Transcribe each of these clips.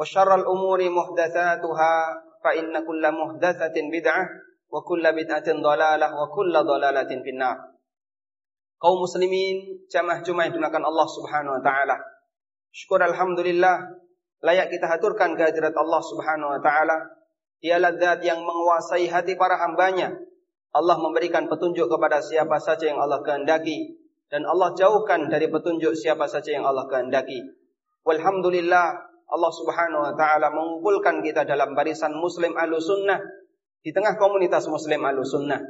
وشر الأمور محدثاتها فإن كل محدثة بدعة وكل بدعة ضلالة وكل ضلالة في النار kaum muslimin jamaah Jumat yang dimuliakan Allah Subhanahu wa taala. Syukur alhamdulillah layak kita haturkan kehadirat Allah Subhanahu wa taala. Dialah zat yang menguasai hati para hambanya. Allah memberikan petunjuk kepada siapa saja yang Allah kehendaki dan Allah jauhkan dari petunjuk siapa saja yang Allah kehendaki. Walhamdulillah Allah Subhanahu wa taala mengumpulkan kita dalam barisan muslim sunnah di tengah komunitas muslim sunnah.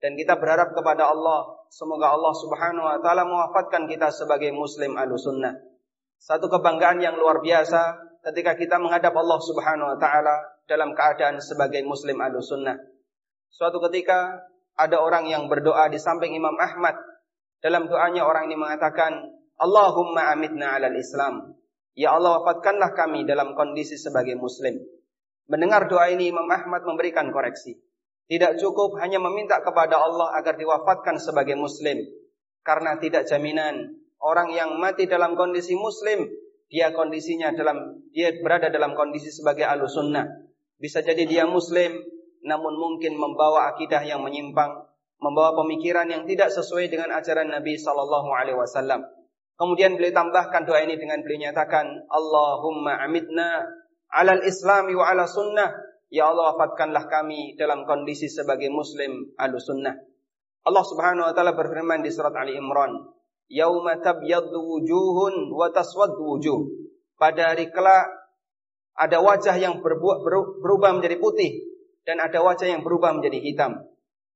Dan kita berharap kepada Allah semoga Allah Subhanahu wa taala mewafatkan kita sebagai muslim sunnah. Satu kebanggaan yang luar biasa ketika kita menghadap Allah Subhanahu wa taala dalam keadaan sebagai muslim sunnah. Suatu ketika ada orang yang berdoa di samping Imam Ahmad. Dalam doanya orang ini mengatakan Allahumma amitna alal Islam Ya Allah wafatkanlah kami dalam kondisi sebagai muslim. Mendengar doa ini Imam Ahmad memberikan koreksi. Tidak cukup hanya meminta kepada Allah agar diwafatkan sebagai muslim. Karena tidak jaminan orang yang mati dalam kondisi muslim, dia kondisinya dalam dia berada dalam kondisi sebagai alusunnah. Bisa jadi dia muslim, namun mungkin membawa akidah yang menyimpang, membawa pemikiran yang tidak sesuai dengan ajaran Nabi Sallallahu Alaihi Wasallam. Kemudian beliau tambahkan doa ini dengan beliau nyatakan, Allahumma amitna alal islami wa ala sunnah. Ya Allah wafatkanlah kami dalam kondisi sebagai muslim al sunnah. Allah subhanahu wa ta'ala berfirman di surat Ali Imran. Yawma tabyaddu wujuhun wa taswaddu wujuh. Pada hari kelak ada wajah yang berubah menjadi putih dan ada wajah yang berubah menjadi hitam.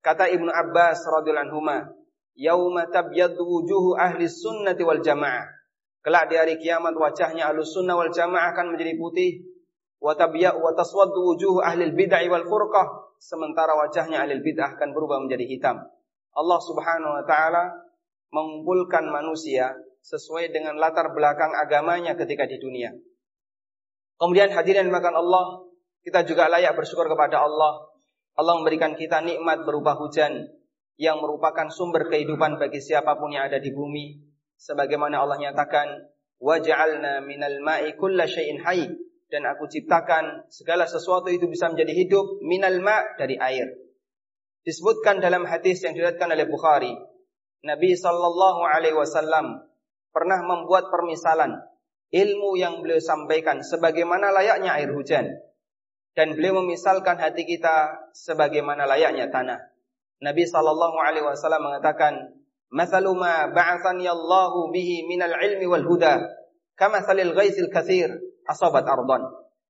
Kata Ibnu Abbas radhiyallahu anhu, yauma tabyaddu wujuhu ahli sunnati wal jamaah. Kelak di hari kiamat wajahnya ahli sunnah wal jamaah akan menjadi putih. Wa tabya wa taswaddu wujuhu ahli bid'ah wal furqah. Sementara wajahnya ahli bid'ah akan berubah menjadi hitam. Allah Subhanahu wa taala mengumpulkan manusia sesuai dengan latar belakang agamanya ketika di dunia. Kemudian hadirin makan Allah, kita juga layak bersyukur kepada Allah. Allah memberikan kita nikmat berupa hujan, yang merupakan sumber kehidupan bagi siapa pun yang ada di bumi sebagaimana Allah nyatakan waj'alna minal ma'i kulla hayy. Dan aku ciptakan segala sesuatu itu bisa menjadi hidup minal ma' dari air. Disebutkan dalam hadis yang diriwayatkan oleh Bukhari Nabi sallallahu alaihi wasallam pernah membuat permisalan ilmu yang beliau sampaikan sebagaimana layaknya air hujan. Dan beliau memisalkan hati kita sebagaimana layaknya tanah Nabi sallallahu alaihi wasallam mengatakan, "Mathalu ma ba'athani Allahu bihi minal ilmi wal huda, kamathalil ghaisil katsir asabat ardan."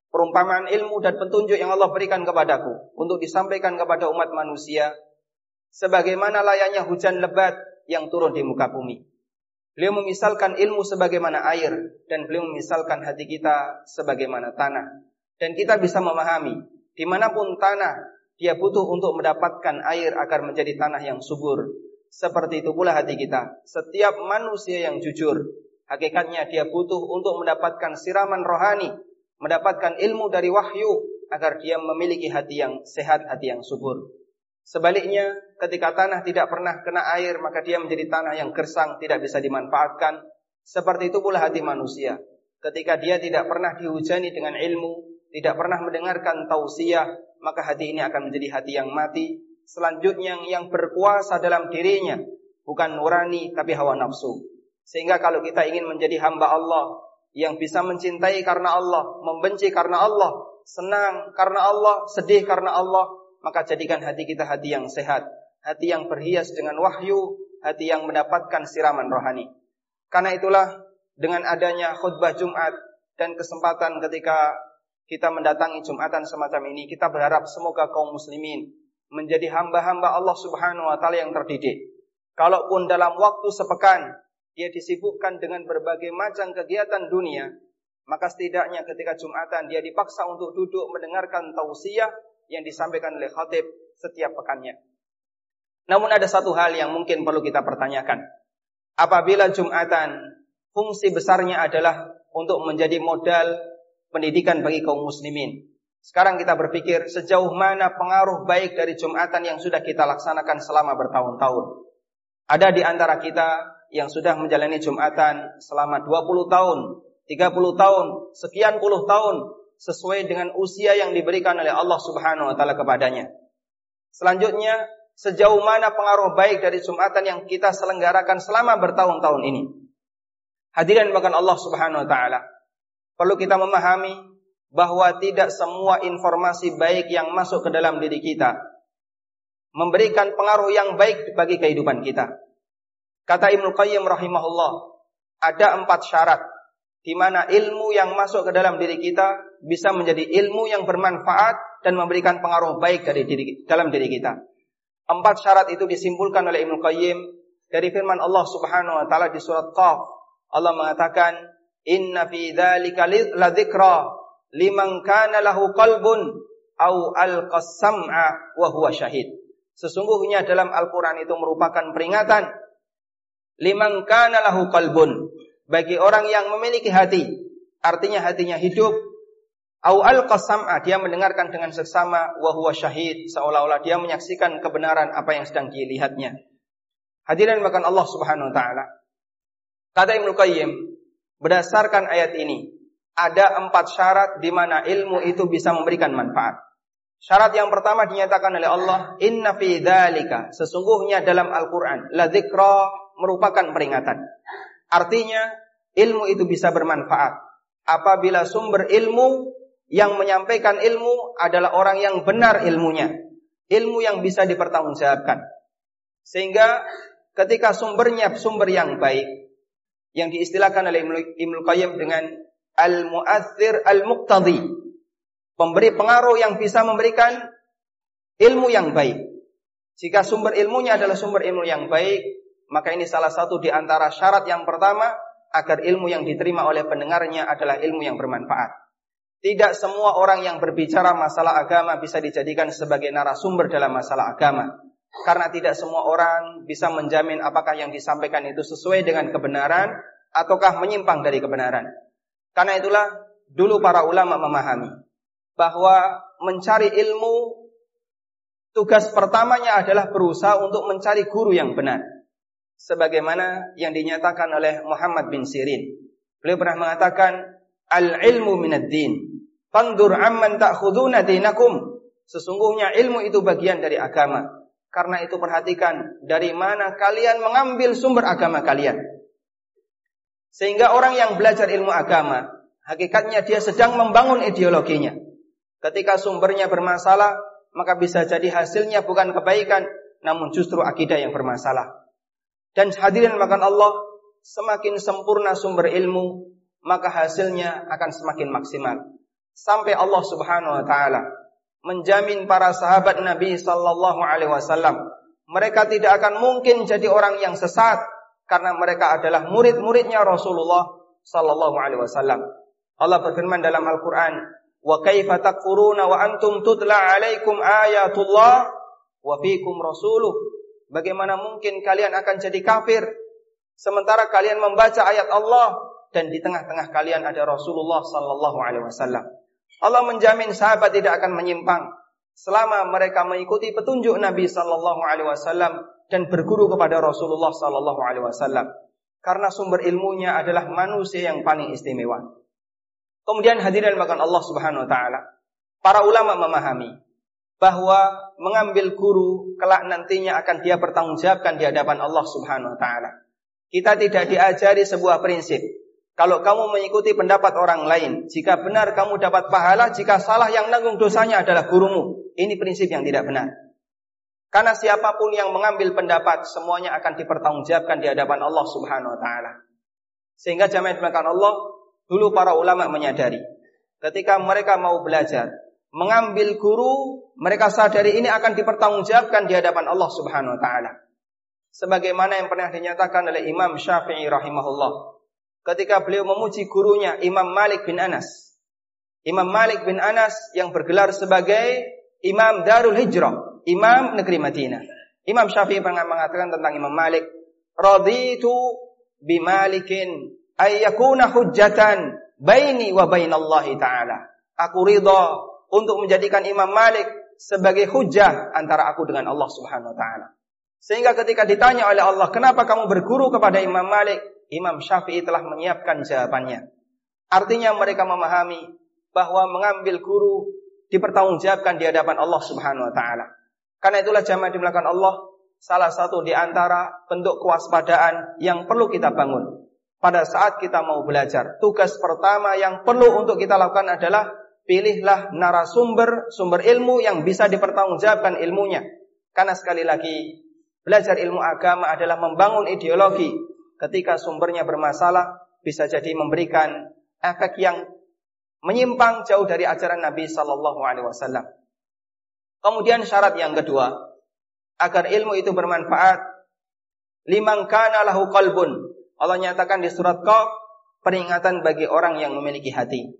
Perumpamaan ilmu dan petunjuk yang Allah berikan kepadaku untuk disampaikan kepada umat manusia sebagaimana layaknya hujan lebat yang turun di muka bumi. Beliau memisalkan ilmu sebagaimana air dan beliau memisalkan hati kita sebagaimana tanah. Dan kita bisa memahami di mana pun tanah dia butuh untuk mendapatkan air agar menjadi tanah yang subur. Seperti itu pula hati kita. Setiap manusia yang jujur, hakikatnya dia butuh untuk mendapatkan siraman rohani, mendapatkan ilmu dari wahyu agar dia memiliki hati yang sehat, hati yang subur. Sebaliknya, ketika tanah tidak pernah kena air, maka dia menjadi tanah yang gersang, tidak bisa dimanfaatkan. Seperti itu pula hati manusia. Ketika dia tidak pernah dihujani dengan ilmu, tidak pernah mendengarkan tausiah, maka hati ini akan menjadi hati yang mati. Selanjutnya yang berkuasa dalam dirinya, bukan nurani tapi hawa nafsu. Sehingga kalau kita ingin menjadi hamba Allah yang bisa mencintai karena Allah, membenci karena Allah, senang karena Allah, sedih karena Allah, maka jadikan hati kita hati yang sehat, hati yang berhias dengan wahyu, hati yang mendapatkan siraman rohani. Karena itulah dengan adanya khutbah Jumat dan kesempatan ketika kita mendatangi Jumatan semacam ini, kita berharap semoga kaum muslimin menjadi hamba-hamba Allah Subhanahu wa taala yang terdidik. Kalaupun dalam waktu sepekan dia disibukkan dengan berbagai macam kegiatan dunia, maka setidaknya ketika Jumatan dia dipaksa untuk duduk mendengarkan tausiah yang disampaikan oleh khatib setiap pekannya. Namun ada satu hal yang mungkin perlu kita pertanyakan. Apabila Jumatan fungsi besarnya adalah untuk menjadi modal pendidikan bagi kaum muslimin. Sekarang kita berpikir sejauh mana pengaruh baik dari Jumatan yang sudah kita laksanakan selama bertahun-tahun. Ada di antara kita yang sudah menjalani Jumatan selama 20 tahun, 30 tahun, sekian puluh tahun, sesuai dengan usia yang diberikan oleh Allah Subhanahu wa taala kepadanya. Selanjutnya, sejauh mana pengaruh baik dari Jumatan yang kita selenggarakan selama bertahun-tahun ini. Hadirin bahkan Allah Subhanahu wa taala. Perlu kita memahami bahwa tidak semua informasi baik yang masuk ke dalam diri kita memberikan pengaruh yang baik bagi kehidupan kita. Kata Ibnu Qayyim rahimahullah, ada empat syarat di mana ilmu yang masuk ke dalam diri kita bisa menjadi ilmu yang bermanfaat dan memberikan pengaruh baik dari diri, dalam diri kita. Empat syarat itu disimpulkan oleh Ibnu Qayyim dari firman Allah Subhanahu wa taala di surat Qaf. Allah mengatakan, "Inna fi dzalika ladzikra liman kana lahu qalbun au alqasam'a wa huwa syahid." Sesungguhnya dalam Al-Qur'an itu merupakan peringatan liman kana lahu qalbun bagi orang yang memiliki hati, artinya hatinya hidup, au al-qasam'a, dia mendengarkan dengan seksama wa huwa syahid, seolah-olah dia menyaksikan kebenaran apa yang sedang dilihatnya. Hadirin bahkan Allah Subhanahu wa taala. Kata Ibnu Qayyim, berdasarkan ayat ini, ada empat syarat di mana ilmu itu bisa memberikan manfaat. Syarat yang pertama dinyatakan oleh Allah, inna fi sesungguhnya dalam Al-Qur'an, la merupakan peringatan. Artinya ilmu itu bisa bermanfaat apabila sumber ilmu yang menyampaikan ilmu adalah orang yang benar ilmunya, ilmu yang bisa dipertanggungjawabkan. Sehingga ketika sumbernya sumber yang baik yang diistilahkan oleh Ibnu Qayyim dengan al-mu'athir al-muqtadi, pemberi pengaruh yang bisa memberikan ilmu yang baik. Jika sumber ilmunya adalah sumber ilmu yang baik, maka ini salah satu di antara syarat yang pertama agar ilmu yang diterima oleh pendengarnya adalah ilmu yang bermanfaat. Tidak semua orang yang berbicara masalah agama bisa dijadikan sebagai narasumber dalam masalah agama. Karena tidak semua orang bisa menjamin apakah yang disampaikan itu sesuai dengan kebenaran ataukah menyimpang dari kebenaran. Karena itulah dulu para ulama memahami bahwa mencari ilmu tugas pertamanya adalah berusaha untuk mencari guru yang benar sebagaimana yang dinyatakan oleh Muhammad bin Sirin. Beliau pernah mengatakan al-ilmu minad din. Fandur amman ta'khuduna dinakum. Sesungguhnya ilmu itu bagian dari agama. Karena itu perhatikan dari mana kalian mengambil sumber agama kalian. Sehingga orang yang belajar ilmu agama, hakikatnya dia sedang membangun ideologinya. Ketika sumbernya bermasalah, maka bisa jadi hasilnya bukan kebaikan, namun justru akidah yang bermasalah. Dan hadirin makan Allah, semakin sempurna sumber ilmu, maka hasilnya akan semakin maksimal. Sampai Allah Subhanahu wa taala menjamin para sahabat Nabi sallallahu alaihi wasallam, mereka tidak akan mungkin jadi orang yang sesat karena mereka adalah murid-muridnya Rasulullah sallallahu alaihi wasallam. Allah berfirman dalam Al-Qur'an, "Wa kaifa takfuruna wa antum tutla 'alaikum ayatullah wa fiikum rasuluh?" Bagaimana mungkin kalian akan jadi kafir sementara kalian membaca ayat Allah dan di tengah-tengah kalian ada Rasulullah sallallahu alaihi wasallam. Allah menjamin sahabat tidak akan menyimpang selama mereka mengikuti petunjuk Nabi sallallahu alaihi wasallam dan berguru kepada Rasulullah sallallahu alaihi wasallam. Karena sumber ilmunya adalah manusia yang paling istimewa. Kemudian hadirin makan Allah Subhanahu wa taala. Para ulama memahami bahwa mengambil guru kelak nantinya akan dia bertanggungjawabkan di hadapan Allah Subhanahu wa taala. Kita tidak diajari sebuah prinsip kalau kamu mengikuti pendapat orang lain, jika benar kamu dapat pahala, jika salah yang nanggung dosanya adalah gurumu. Ini prinsip yang tidak benar. Karena siapa pun yang mengambil pendapat, semuanya akan dipertanggungjawabkan di hadapan Allah Subhanahu wa taala. Sehingga jamaah dimakan Allah, dulu para ulama menyadari, ketika mereka mau belajar, mengambil guru, mereka sadari ini akan dipertanggungjawabkan di hadapan Allah Subhanahu wa taala. Sebagaimana yang pernah dinyatakan oleh Imam Syafi'i rahimahullah, ketika beliau memuji gurunya Imam Malik bin Anas. Imam Malik bin Anas yang bergelar sebagai Imam Darul Hijrah, Imam negeri Madinah. Imam Syafi'i pernah mengatakan tentang Imam Malik, "Raditu bimalikin ayyakuna hujjatan baini wa bainallahi ta'ala." Aku ridha untuk menjadikan Imam Malik sebagai hujjah antara aku dengan Allah Subhanahu wa taala. Sehingga ketika ditanya oleh Allah, "Kenapa kamu berguru kepada Imam Malik?" Imam Syafi'i telah menyiapkan jawabannya. Artinya mereka memahami bahwa mengambil guru dipertanggungjawabkan di hadapan Allah Subhanahu wa taala. Karena itulah jamaah dimulakan Allah salah satu di antara bentuk kewaspadaan yang perlu kita bangun. Pada saat kita mau belajar, tugas pertama yang perlu untuk kita lakukan adalah pilihlah narasumber sumber ilmu yang bisa dipertanggungjawabkan ilmunya. Karena sekali lagi, belajar ilmu agama adalah membangun ideologi ketika sumbernya bermasalah bisa jadi memberikan efek yang menyimpang jauh dari ajaran Nabi Sallallahu Alaihi Wasallam. Kemudian syarat yang kedua, agar ilmu itu bermanfaat, limang kana lahu qalbun. Allah nyatakan di surat Qaf, peringatan bagi orang yang memiliki hati.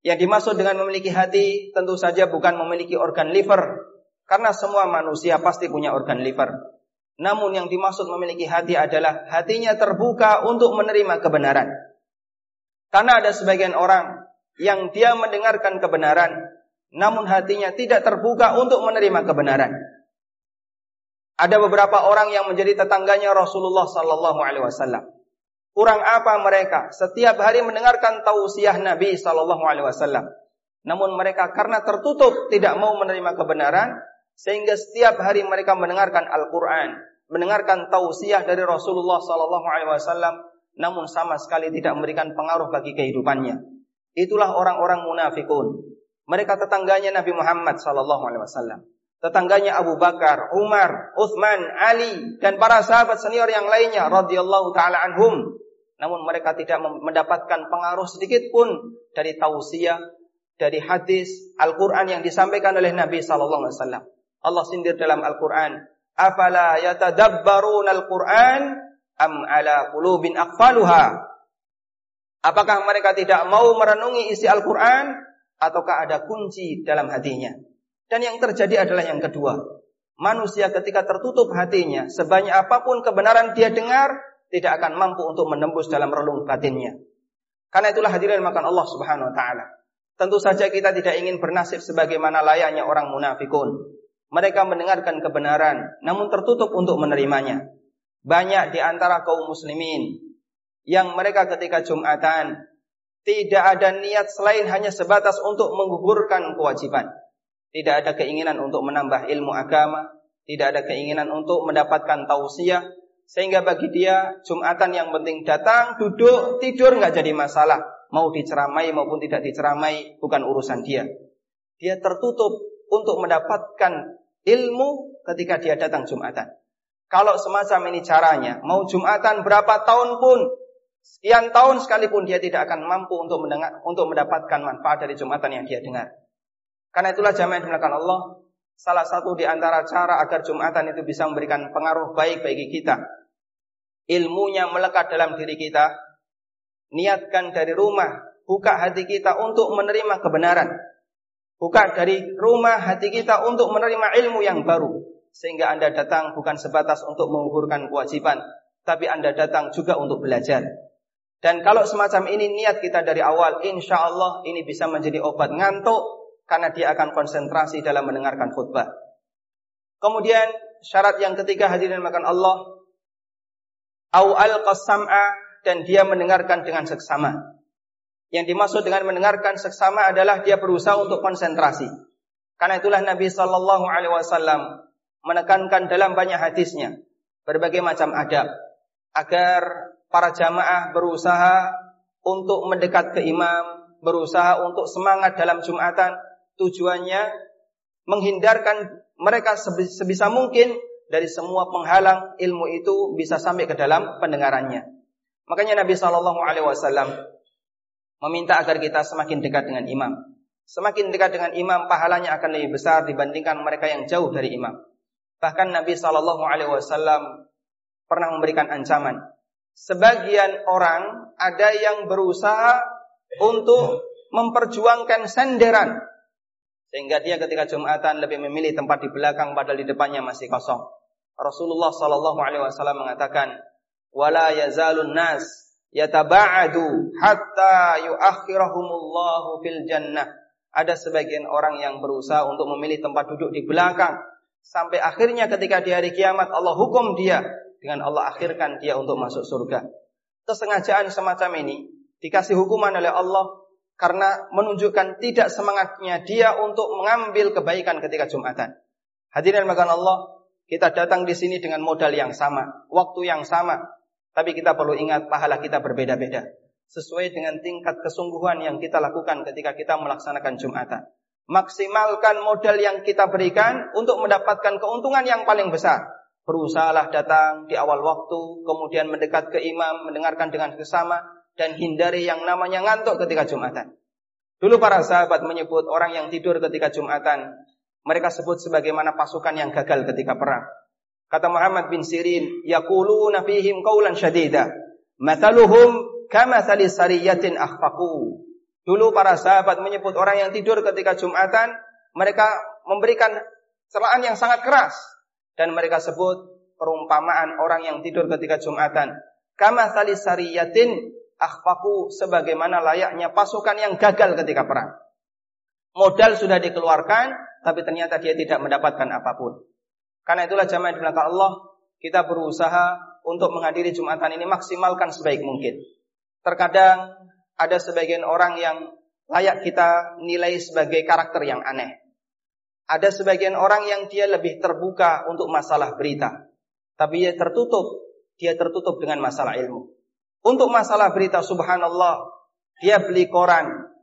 Yang dimaksud dengan memiliki hati tentu saja bukan memiliki organ liver, karena semua manusia pasti punya organ liver. Namun yang dimaksud memiliki hati adalah hatinya terbuka untuk menerima kebenaran. Karena ada sebagian orang yang dia mendengarkan kebenaran, namun hatinya tidak terbuka untuk menerima kebenaran. Ada beberapa orang yang menjadi tetangganya Rasulullah Sallallahu Alaihi Wasallam. Kurang apa mereka? Setiap hari mendengarkan tausiah Nabi Sallallahu Alaihi Wasallam. Namun mereka karena tertutup tidak mau menerima kebenaran, sehingga setiap hari mereka mendengarkan Al-Quran, mendengarkan tausiah dari Rasulullah Sallallahu Alaihi Wasallam, namun sama sekali tidak memberikan pengaruh bagi kehidupannya. Itulah orang-orang munafikun. Mereka tetangganya Nabi Muhammad Sallallahu Alaihi Wasallam, tetangganya Abu Bakar, Umar, Uthman, Ali, dan para sahabat senior yang lainnya, radhiyallahu taala anhum. Namun mereka tidak mendapatkan pengaruh sedikit pun dari tausiah, dari hadis Al-Quran yang disampaikan oleh Nabi Sallallahu Alaihi Wasallam. Allah sindir dalam Al-Quran, afala yatadabbarun al-Qur'an am ala qulubin aqfaluha Apakah mereka tidak mau merenungi isi Al-Qur'an ataukah ada kunci dalam hatinya? Dan yang terjadi adalah yang kedua. Manusia ketika tertutup hatinya, sebanyak apa pun kebenaran dia dengar, tidak akan mampu untuk menembus dalam relung batinnya. Karena itulah hadirin makan Allah Subhanahu wa taala. Tentu saja kita tidak ingin bernasib sebagaimana layaknya orang munafikun. Mereka mendengarkan kebenaran, namun tertutup untuk menerimanya. Banyak di antara kaum muslimin yang mereka ketika Jumatan tidak ada niat selain hanya sebatas untuk menggugurkan kewajiban. Tidak ada keinginan untuk menambah ilmu agama, tidak ada keinginan untuk mendapatkan tausiah, sehingga bagi dia Jumatan yang penting datang, duduk, tidur nggak jadi masalah. Mau diceramai maupun tidak diceramai bukan urusan dia. Dia tertutup untuk mendapatkan ilmu ketika dia datang Jumatan. Kalau semacam ini caranya, mau Jumatan berapa tahun pun, sekian tahun sekalipun dia tidak akan mampu untuk mendengar, untuk mendapatkan manfaat dari Jumatan yang dia dengar. Karena itulah jamaah yang dimuliakan Allah, salah satu di antara cara agar Jumatan itu bisa memberikan pengaruh baik bagi kita. Ilmunya melekat dalam diri kita, niatkan dari rumah, buka hati kita untuk menerima kebenaran. Buka dari rumah hati kita untuk menerima ilmu yang baru. Sehingga Anda datang bukan sebatas untuk mengukurkan kewajiban. Tapi Anda datang juga untuk belajar. Dan kalau semacam ini niat kita dari awal, insya Allah ini bisa menjadi obat ngantuk karena dia akan konsentrasi dalam mendengarkan khutbah. Kemudian syarat yang ketiga hadirin makan Allah, au al dan dia mendengarkan dengan seksama. Yang dimaksud dengan mendengarkan seksama adalah dia berusaha untuk konsentrasi. Karena itulah Nabi Shallallahu Alaihi Wasallam menekankan dalam banyak hadisnya berbagai macam adab agar para jamaah berusaha untuk mendekat ke imam, berusaha untuk semangat dalam Jumatan, tujuannya menghindarkan mereka sebisa mungkin dari semua penghalang ilmu itu bisa sampai ke dalam pendengarannya. Makanya Nabi Shallallahu Alaihi Wasallam meminta agar kita semakin dekat dengan imam. Semakin dekat dengan imam, pahalanya akan lebih besar dibandingkan mereka yang jauh dari imam. Bahkan Nabi Shallallahu Alaihi Wasallam pernah memberikan ancaman. Sebagian orang ada yang berusaha untuk memperjuangkan senderan, sehingga dia ketika jumatan lebih memilih tempat di belakang padahal di depannya masih kosong. Rasulullah Shallallahu Alaihi Wasallam mengatakan, "Wala yazalun nas yataba'adu hatta yuakhirahumullahu fil jannah." Ada sebagian orang yang berusaha untuk memilih tempat duduk di belakang. Sampai akhirnya ketika di hari kiamat Allah hukum dia. Dengan Allah akhirkan dia untuk masuk surga. Kesengajaan semacam ini dikasih hukuman oleh Allah karena menunjukkan tidak semangatnya dia untuk mengambil kebaikan ketika Jumatan. Hadirin makan Allah, kita datang di sini dengan modal yang sama, waktu yang sama, tapi kita perlu ingat pahala kita berbeda-beda sesuai dengan tingkat kesungguhan yang kita lakukan ketika kita melaksanakan Jumatan. Maksimalkan modal yang kita berikan untuk mendapatkan keuntungan yang paling besar. Berusahalah datang di awal waktu, kemudian mendekat ke imam, mendengarkan dengan sesama, dan hindari yang namanya ngantuk ketika Jumatan. Dulu para sahabat menyebut orang yang tidur ketika Jumatan, mereka sebut sebagaimana pasukan yang gagal ketika perang. Kata Muhammad bin Sirin, yaquluna fihim qawlan syadida. Kama tali sariyatin akhfaku. Dulu para sahabat menyebut orang yang tidur ketika Jumatan, mereka memberikan celaan yang sangat keras dan mereka sebut perumpamaan orang yang tidur ketika Jumatan. Kama sariyatin akhfaku sebagaimana layaknya pasukan yang gagal ketika perang. Modal sudah dikeluarkan, tapi ternyata dia tidak mendapatkan apa pun. Karena itulah jamaah di belakang Allah, kita berusaha untuk menghadiri Jumatan ini maksimalkan sebaik mungkin. Terkadang ada sebagian orang yang layak kita nilai sebagai karakter yang aneh. Ada sebagian orang yang dia lebih terbuka untuk masalah berita. Tapi dia tertutup. Dia tertutup dengan masalah ilmu. Untuk masalah berita subhanallah. Dia beli koran.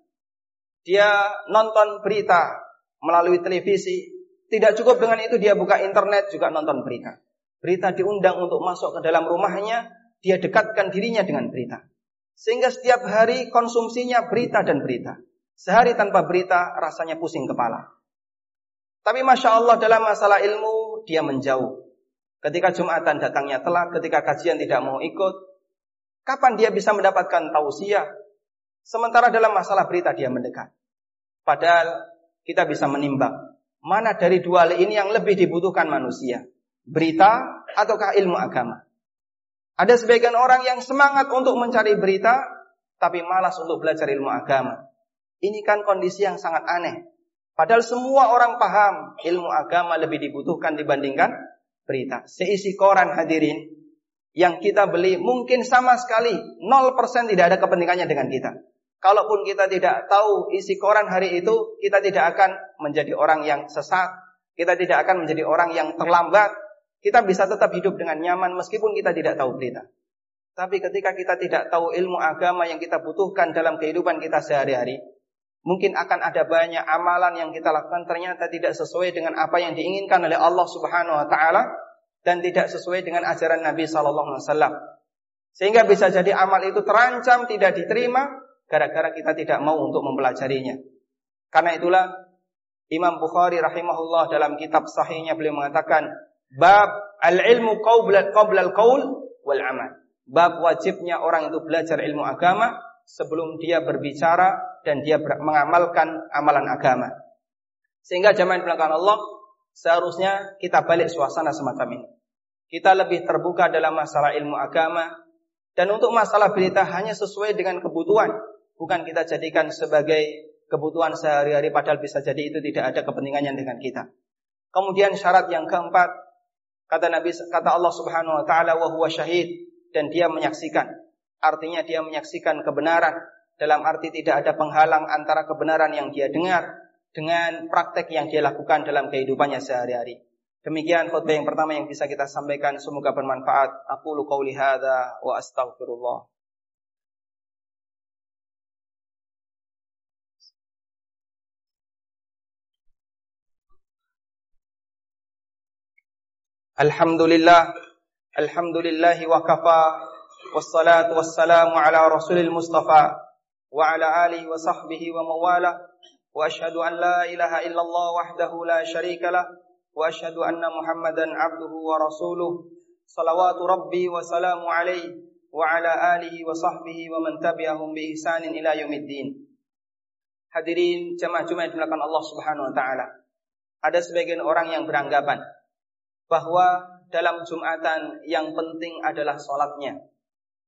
Dia nonton berita melalui televisi. Tidak cukup dengan itu dia buka internet juga nonton berita. Berita diundang untuk masuk ke dalam rumahnya. Dia dekatkan dirinya dengan berita. Sehingga setiap hari konsumsinya berita dan berita. Sehari tanpa berita rasanya pusing kepala. Tapi Masya Allah dalam masalah ilmu dia menjauh. Ketika Jumatan datangnya telat, ketika kajian tidak mau ikut. Kapan dia bisa mendapatkan tausiah? Sementara dalam masalah berita dia mendekat. Padahal kita bisa menimbang. Mana dari dua hal ini yang lebih dibutuhkan manusia? Berita ataukah ilmu agama? Ada sebagian orang yang semangat untuk mencari berita, tapi malas untuk belajar ilmu agama. Ini kan kondisi yang sangat aneh. Padahal semua orang paham ilmu agama lebih dibutuhkan dibandingkan berita. Seisi koran hadirin yang kita beli mungkin sama sekali 0% tidak ada kepentingannya dengan kita. Kalaupun kita tidak tahu isi koran hari itu, kita tidak akan menjadi orang yang sesat, kita tidak akan menjadi orang yang terlambat, kita bisa tetap hidup dengan nyaman meskipun kita tidak tahu berita. Tapi ketika kita tidak tahu ilmu agama yang kita butuhkan dalam kehidupan kita sehari-hari, mungkin akan ada banyak amalan yang kita lakukan ternyata tidak sesuai dengan apa yang diinginkan oleh Allah Subhanahu wa taala dan tidak sesuai dengan ajaran Nabi sallallahu alaihi wasallam. Sehingga bisa jadi amal itu terancam tidak diterima gara-gara kita tidak mau untuk mempelajarinya. Karena itulah Imam Bukhari rahimahullah dalam kitab sahihnya beliau mengatakan Bab al-ilmu qabla qabla al-qaul wal amal. Bab wajibnya orang itu belajar ilmu agama sebelum dia berbicara dan dia mengamalkan amalan agama. Sehingga zaman belakang Allah seharusnya kita balik suasana semacam ini. Kita lebih terbuka dalam masalah ilmu agama Dan untuk masalah berita hanya sesuai dengan kebutuhan, bukan kita jadikan sebagai kebutuhan sehari-hari padahal bisa jadi itu tidak ada kepentingannya dengan kita. Kemudian syarat yang keempat kata Nabi kata Allah Subhanahu wa taala wa huwa syahid dan dia menyaksikan. Artinya dia menyaksikan kebenaran dalam arti tidak ada penghalang antara kebenaran yang dia dengar dengan praktek yang dia lakukan dalam kehidupannya sehari-hari. Demikian khutbah yang pertama yang bisa kita sampaikan semoga bermanfaat. Aku lu qauli wa astaghfirullah. Alhamdulillah Alhamdulillah wa kafa wassalatu wassalamu ala rasulil mustafa wa ala alihi wa sahbihi wa mawala wa ashhadu an la ilaha illallah wahdahu la syarika lah واشهد ان محمدا عبده ورسوله صلوات ربي وسلام عليه وعلى اله وصحبه ومن تبعهم باحسان الى يوم الدين Hadirin jemaah Jumat dilakukan Allah Subhanahu wa taala. Ada sebagian orang yang beranggapan bahwa dalam Jumatan yang penting adalah sholatnya.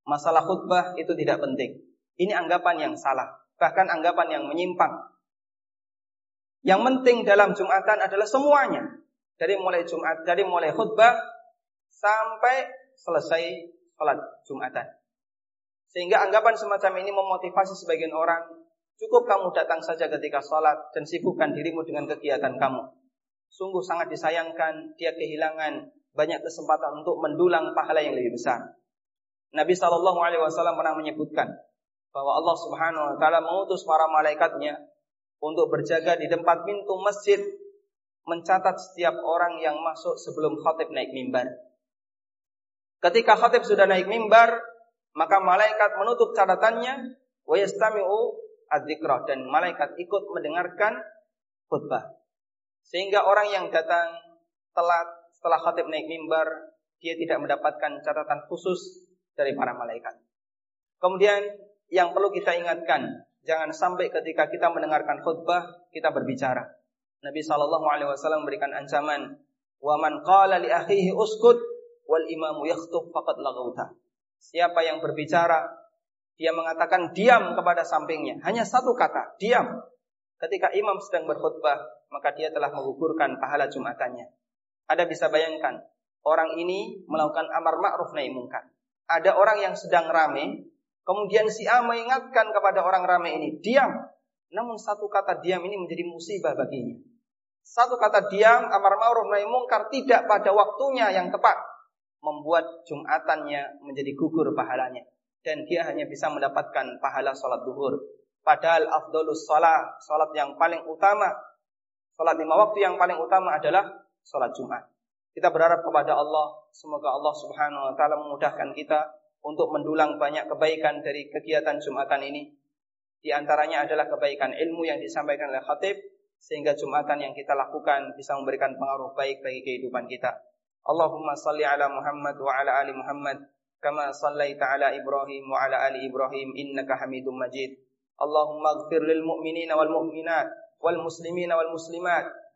Masalah khutbah itu tidak penting. Ini anggapan yang salah, bahkan anggapan yang menyimpang. Yang penting dalam Jumatan adalah semuanya dari mulai Jumat, dari mulai khutbah sampai selesai sholat Jumatan. Sehingga anggapan semacam ini memotivasi sebagian orang, cukup kamu datang saja ketika sholat dan sibukkan dirimu dengan kegiatan kamu. Sungguh sangat disayangkan dia kehilangan banyak kesempatan untuk mendulang pahala yang lebih besar. Nabi Shallallahu Alaihi Wasallam pernah menyebutkan bahwa Allah Subhanahu Wa Taala mengutus para malaikatnya untuk berjaga di tempat pintu masjid mencatat setiap orang yang masuk sebelum khatib naik mimbar. Ketika khatib sudah naik mimbar, maka malaikat menutup catatannya wa yastami'u dan malaikat ikut mendengarkan khutbah. Sehingga orang yang datang telat setelah khatib naik mimbar, dia tidak mendapatkan catatan khusus dari para malaikat. Kemudian yang perlu kita ingatkan, jangan sampai ketika kita mendengarkan khutbah kita berbicara. Nabi Shallallahu Alaihi Wasallam memberikan ancaman, "Waman qala li akhihi uskut wal imamu yakhtub faqad lagauta." Siapa yang berbicara, dia mengatakan diam kepada sampingnya, hanya satu kata, diam. Ketika imam sedang berkhutbah, maka dia telah menggugurkan pahala jumatannya. Ada bisa bayangkan, orang ini melakukan amar ma'ruf nahi mungkar. Ada orang yang sedang rame, kemudian si A mengingatkan kepada orang rame ini, diam. Namun satu kata diam ini menjadi musibah baginya. Satu kata diam, amar ma'ruf nahi mungkar tidak pada waktunya yang tepat membuat jumatannya menjadi gugur pahalanya dan dia hanya bisa mendapatkan pahala salat duhur. Padahal afdolus salat, salat yang paling utama, salat lima waktu yang paling utama adalah salat Jumat. Kita berharap kepada Allah, semoga Allah Subhanahu wa taala memudahkan kita untuk mendulang banyak kebaikan dari kegiatan Jumatan ini. Di antaranya adalah kebaikan ilmu yang disampaikan oleh khatib sehingga Jumatan yang kita lakukan bisa memberikan pengaruh baik bagi kehidupan kita. Allahumma salli ala Muhammad wa ala ali Muhammad kama sallaita ala Ibrahim wa ala ali Ibrahim innaka Hamidum Majid. Allahumma ighfir lil mu'minina wal mu'minat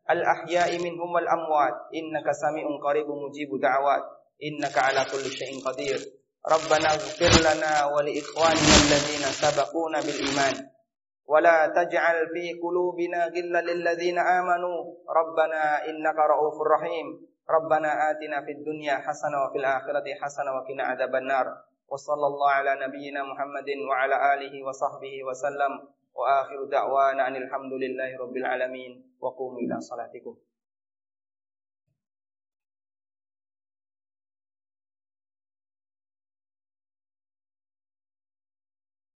al ahya'i minhum wal amwat innaka sami'un qaribun mujibud da'awat innaka ala kulli syai'in qadir. ربنا اغفر لنا ولإخواننا الذين سبقونا بالإيمان. ولا تجعل في قلوبنا غلا للذين آمنوا. ربنا إنك رؤوف رحيم. ربنا آتنا في الدنيا حسنة وفي الآخرة حسنة وقنا عذاب النار. وصلى الله على نبينا محمد وعلى آله وصحبه وسلم. وآخر دعوانا أن الحمد لله رب العالمين. وقوموا إلى صلاتكم.